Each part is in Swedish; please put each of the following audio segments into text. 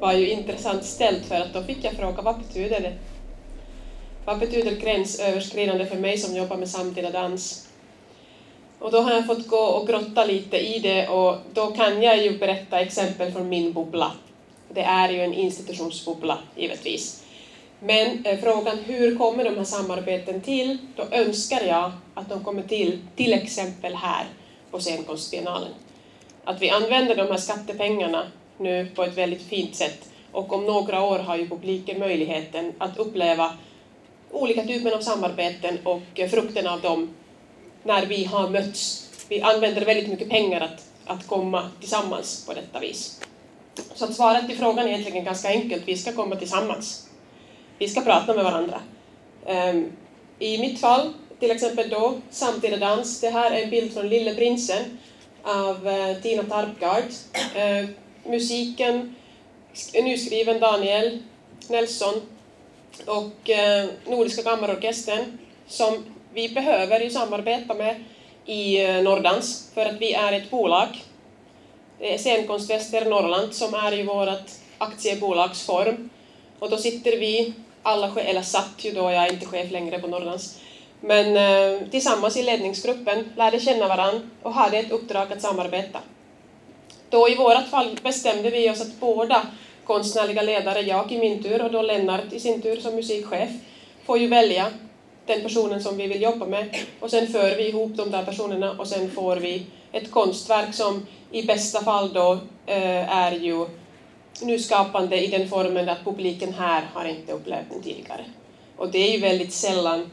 var ju intressant ställt för att då fick jag fråga vad betyder det? Vad betyder gränsöverskridande för mig som jobbar med samtida dans? Och då har jag fått gå och grotta lite i det och då kan jag ju berätta exempel från min bubbla. Det är ju en institutionsbubbla, givetvis. Men eh, frågan hur kommer de här samarbeten till? Då önskar jag att de kommer till, till exempel här på scenkonstbiennalen. Att vi använder de här skattepengarna nu på ett väldigt fint sätt och om några år har ju publiken möjligheten att uppleva olika typer av samarbeten och frukten av dem när vi har mötts. Vi använder väldigt mycket pengar att, att komma tillsammans på detta vis. Så att svaret till frågan är egentligen ganska enkelt, vi ska komma tillsammans. Vi ska prata med varandra. Ehm, I mitt fall, till exempel då, samtida dans, det här är en bild från Lille Prinsen av eh, Tina Tarpgard. Ehm, Musiken, nyskriven Daniel Nelson och eh, Nordiska kammarorkestern som vi behöver ju samarbeta med i eh, Nordans Norrdans för att vi är ett bolag. Det är Scenkonst Västernorrland som är i vårt aktiebolagsform och då sitter vi alla, eller satt ju då, jag är inte chef längre på Norrlands, men eh, tillsammans i ledningsgruppen lärde känna varandra och hade ett uppdrag att samarbeta. Då i vårt fall bestämde vi oss att båda konstnärliga ledare, jag i min tur och då Lennart i sin tur som musikchef, får ju välja den personen som vi vill jobba med och sen för vi ihop de där personerna och sen får vi ett konstverk som i bästa fall då eh, är ju nyskapande i den formen att publiken här har inte upplevt den tidigare. Och det är ju väldigt sällan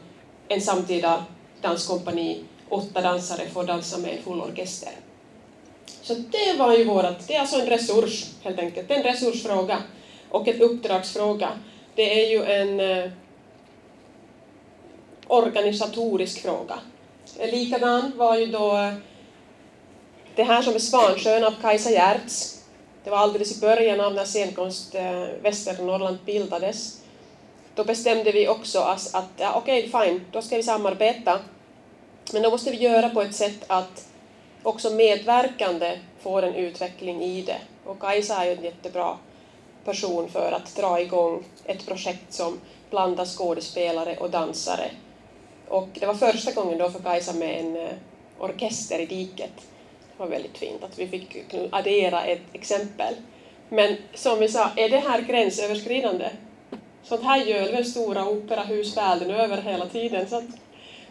en samtida danskompani, åtta dansare, får dansa med en full orkester. Så det var ju vårat, det är alltså en resurs helt enkelt, en resursfråga och en uppdragsfråga. Det är ju en eh, organisatorisk fråga. Likadan var ju då eh, det här som är Svansjön av Kajsa Giertz det var alldeles i början av när scenkonst eh, Västernorrland bildades. Då bestämde vi också att, att ja, okej, okay, fine, då ska vi samarbeta. Men då måste vi göra på ett sätt att också medverkande får en utveckling i det. Och Kajsa är ju en jättebra person för att dra igång ett projekt som blandar skådespelare och dansare. Och det var första gången då för Kajsa med en eh, orkester i diket Det var väldigt fint att vi fick addera ett exempel. Men som vi sa, är det här gränsöverskridande? Sånt här gör väl stora operahus världen över hela tiden. Så att,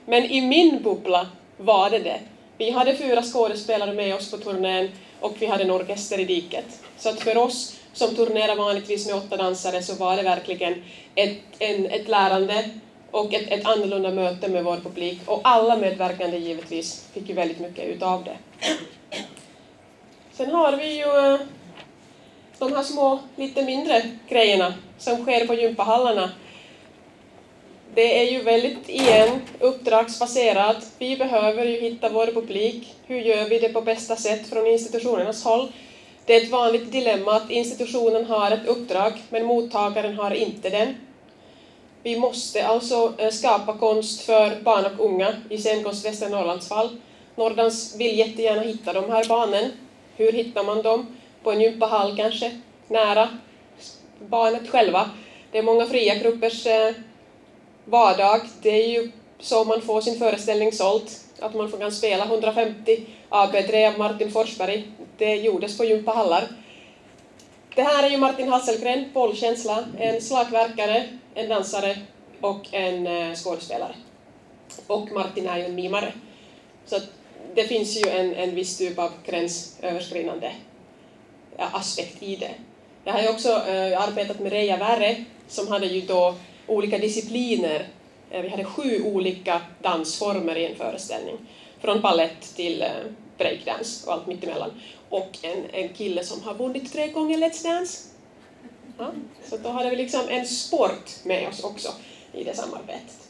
men i min bubbla var det det. Vi hade fyra skådespelare med oss på turnén och vi hade en orkester i diket. Så att för oss som turnerar vanligtvis med åtta dansare så var det verkligen ett, en, ett lärande och ett, ett annorlunda möte med vår publik och alla medverkande givetvis fick ju väldigt mycket utav det. Sen har vi ju eh, de här små, lite mindre grejerna som sker på gympahallarna. Det är ju väldigt, igen, uppdragsbaserat. Vi behöver ju hitta vår publik. Hur gör vi det på bästa sätt från institutionernas håll? Det är ett vanligt dilemma att institutionen har ett uppdrag, men mottagaren har inte den. Vi måste alltså eh, skapa konst för barn och unga, i Scenkonst Västernorrlands fall. Norrdans vill jättegärna hitta de här barnen. Hur hittar man dem? På en gympahall kanske, nära barnet själva. Det är många fria gruppers eh, vardag. Det är ju så man får sin föreställning såld, att man kan spela 150 AB3 av Martin Forsberg. Det gjordes på gympahallar. Det här är ju Martin Hasselgren, bollkänsla, en slagverkare, en dansare och en eh, skådespelare. Och Martin är ju en mimare. Så det finns ju en, en viss typ av gränsöverskridande aspekt i det. Jag har ju också eh, arbetat med Reija Värre som hade ju då olika discipliner. Eh, vi hade sju olika dansformer i en föreställning. Från ballett till eh, breakdance och allt mittemellan. Och en, en kille som har vunnit tre gånger Let's Dance. Ja, så då hade vi liksom en sport med oss också i det samarbetet.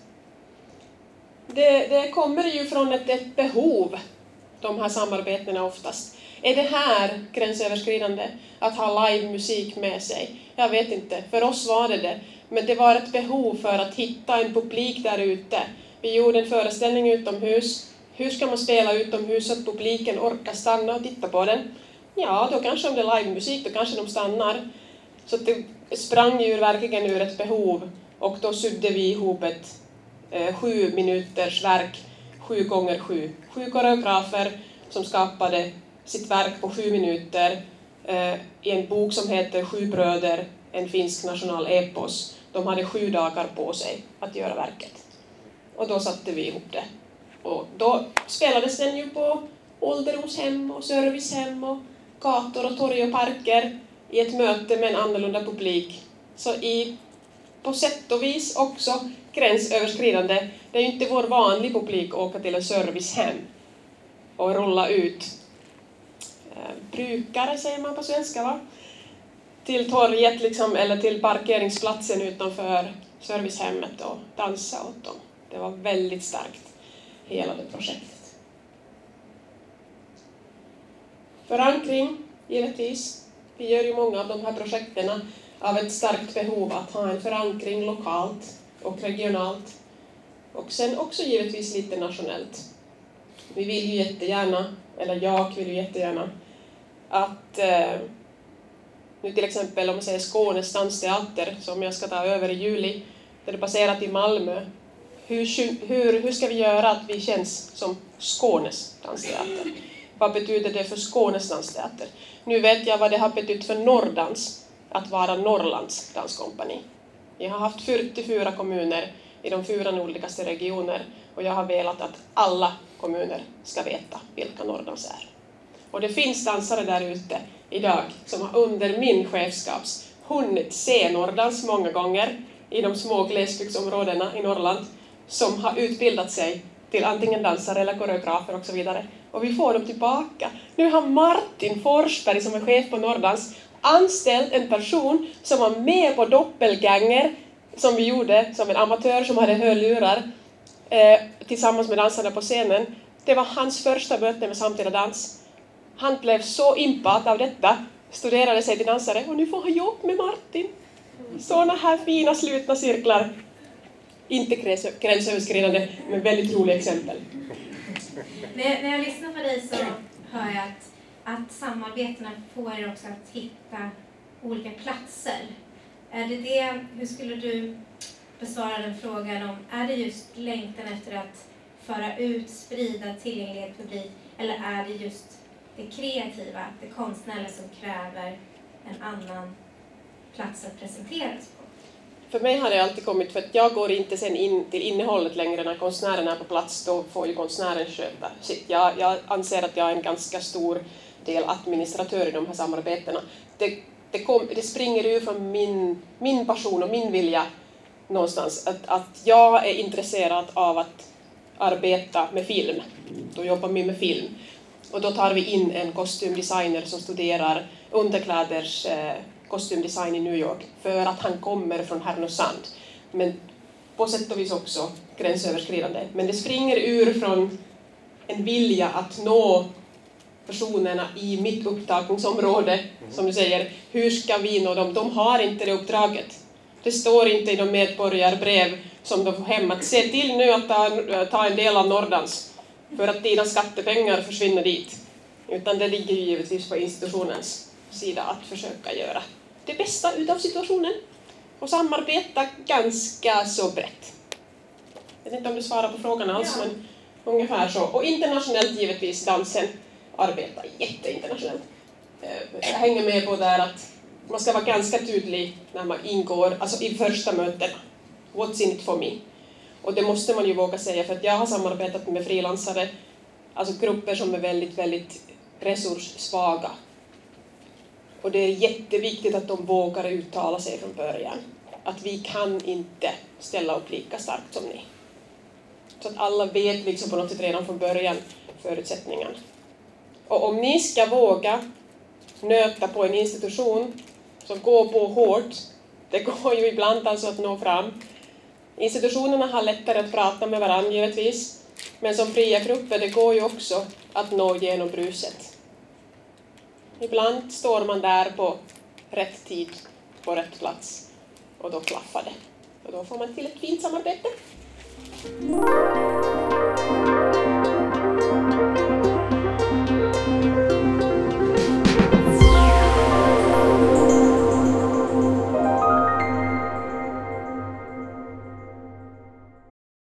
Det, det kommer ju från ett, ett behov de här samarbetena oftast. Är det här gränsöverskridande, att ha livemusik med sig? Jag vet inte, för oss var det det. Men det var ett behov för att hitta en publik där ute. Vi gjorde en föreställning utomhus. Hur ska man spela utomhus så att publiken orkar stanna och titta på den? Ja, då kanske om det är livemusik, då kanske de stannar. Så det sprang ju verkligen ur ett behov och då sydde vi ihop ett eh, sju minuters verk, sju gånger sju. Sju koreografer som skapade sitt verk på sju minuter eh, i en bok som heter Sju bröder, en finsk nationalepos. De hade sju dagar på sig att göra verket. Och då satte vi ihop det. Och då spelades den ju på ålderdomshem och servicehem och gator och torg och parker i ett möte med en annorlunda publik. Så i, på sätt och vis också gränsöverskridande. Det är ju inte vår vanliga publik att åka till ett servicehem och rulla ut eh, brukare, säger man på svenska, va? Till torget liksom, eller till parkeringsplatsen utanför servicehemmet och dansa åt dem. Det var väldigt starkt, hela det projektet. Förankring, givetvis. Vi gör ju många av de här projekten av ett starkt behov att ha en förankring lokalt och regionalt. Och sen också givetvis lite nationellt. Vi vill ju jättegärna, eller jag vill ju jättegärna, att eh, nu till exempel om man säger Skånes dansteater som jag ska ta över i juli, det är baserat i Malmö. Hur, hur, hur ska vi göra att vi känns som Skånes dansteater? Vad betyder det för Skånes dansteater? Nu vet jag vad det har betytt för Norrdans att vara Norrlands danskompani. Jag har haft 44 kommuner i de fyra nordligaste regioner och jag har velat att alla kommuner ska veta vilka Norrdans är. Och det finns dansare där ute idag som har under min chefskaps hunnit se Norrdans många gånger i de små glesbygdsområdena i Norrland som har utbildat sig till antingen dansare eller koreografer och så vidare. Och vi får dem tillbaka. Nu har Martin Forsberg som är chef på Norrdans anställt en person som var med på Doppelganger som vi gjorde som en amatör som hade hörlurar eh, tillsammans med dansarna på scenen. Det var hans första möte med samtida dans. Han blev så impad av detta, studerade sig till dansare och nu får han jobb med Martin. Sådana här fina slutna cirklar. Inte gränsöverskridande, men väldigt roliga exempel. När, när jag lyssnar på dig så hör jag att, att samarbetena får er också att hitta olika platser. Är det det, hur skulle du besvara den frågan om, är det just längtan efter att föra ut, sprida tillgänglighet publik, eller är det just det kreativa, det konstnärliga som kräver en annan plats att presenteras på? För mig har det alltid kommit, för att jag går inte sen in till innehållet längre när konstnären är på plats, då får ju konstnären sköta sitt. Jag, jag anser att jag är en ganska stor del administratör i de här samarbetena. Det, det, kom, det springer ur från min, min passion och min vilja någonstans, att, att jag är intresserad av att arbeta med film. Då jobbar vi med film. Och då tar vi in en kostymdesigner som studerar underkläders eh, kostymdesign i New York för att han kommer från Härnösand. Men på sätt och vis också gränsöverskridande. Men det springer ur från en vilja att nå personerna i mitt upptagningsområde, som du säger, hur ska vi nå dem? De har inte det uppdraget. Det står inte i de medborgarbrev som de får hem att se till nu att ta, ta en del av Nordans för att dina skattepengar försvinner dit. Utan det ligger givetvis på institutionens sida att försöka göra det bästa utav situationen och samarbeta ganska så brett. Jag vet inte om du svarar på frågan alls, ja. men ungefär så. Och internationellt givetvis, dansen arbetar jätteinternationellt. Eh, jag hänger med på där att man ska vara ganska tydlig när man ingår, alltså i första mötena. What's in it for me? Och det måste man ju våga säga, för att jag har samarbetat med frilansare, alltså grupper som är väldigt, väldigt resurssvaga. Och det är jätteviktigt att de vågar uttala sig från början. Att vi kan inte ställa upp lika starkt som ni. Så att alla vet liksom på något sätt redan från början förutsättningarna. Och om ni ska våga nöta på en institution som går på hårt, det går ju ibland alltså att nå fram, Institutionerna har lättare att prata med varandra givetvis, men som fria grupper det går ju också att nå genom bruset. Ibland står man där på rätt tid, på rätt plats, och då klaffar det. Och då får man till ett fint samarbete.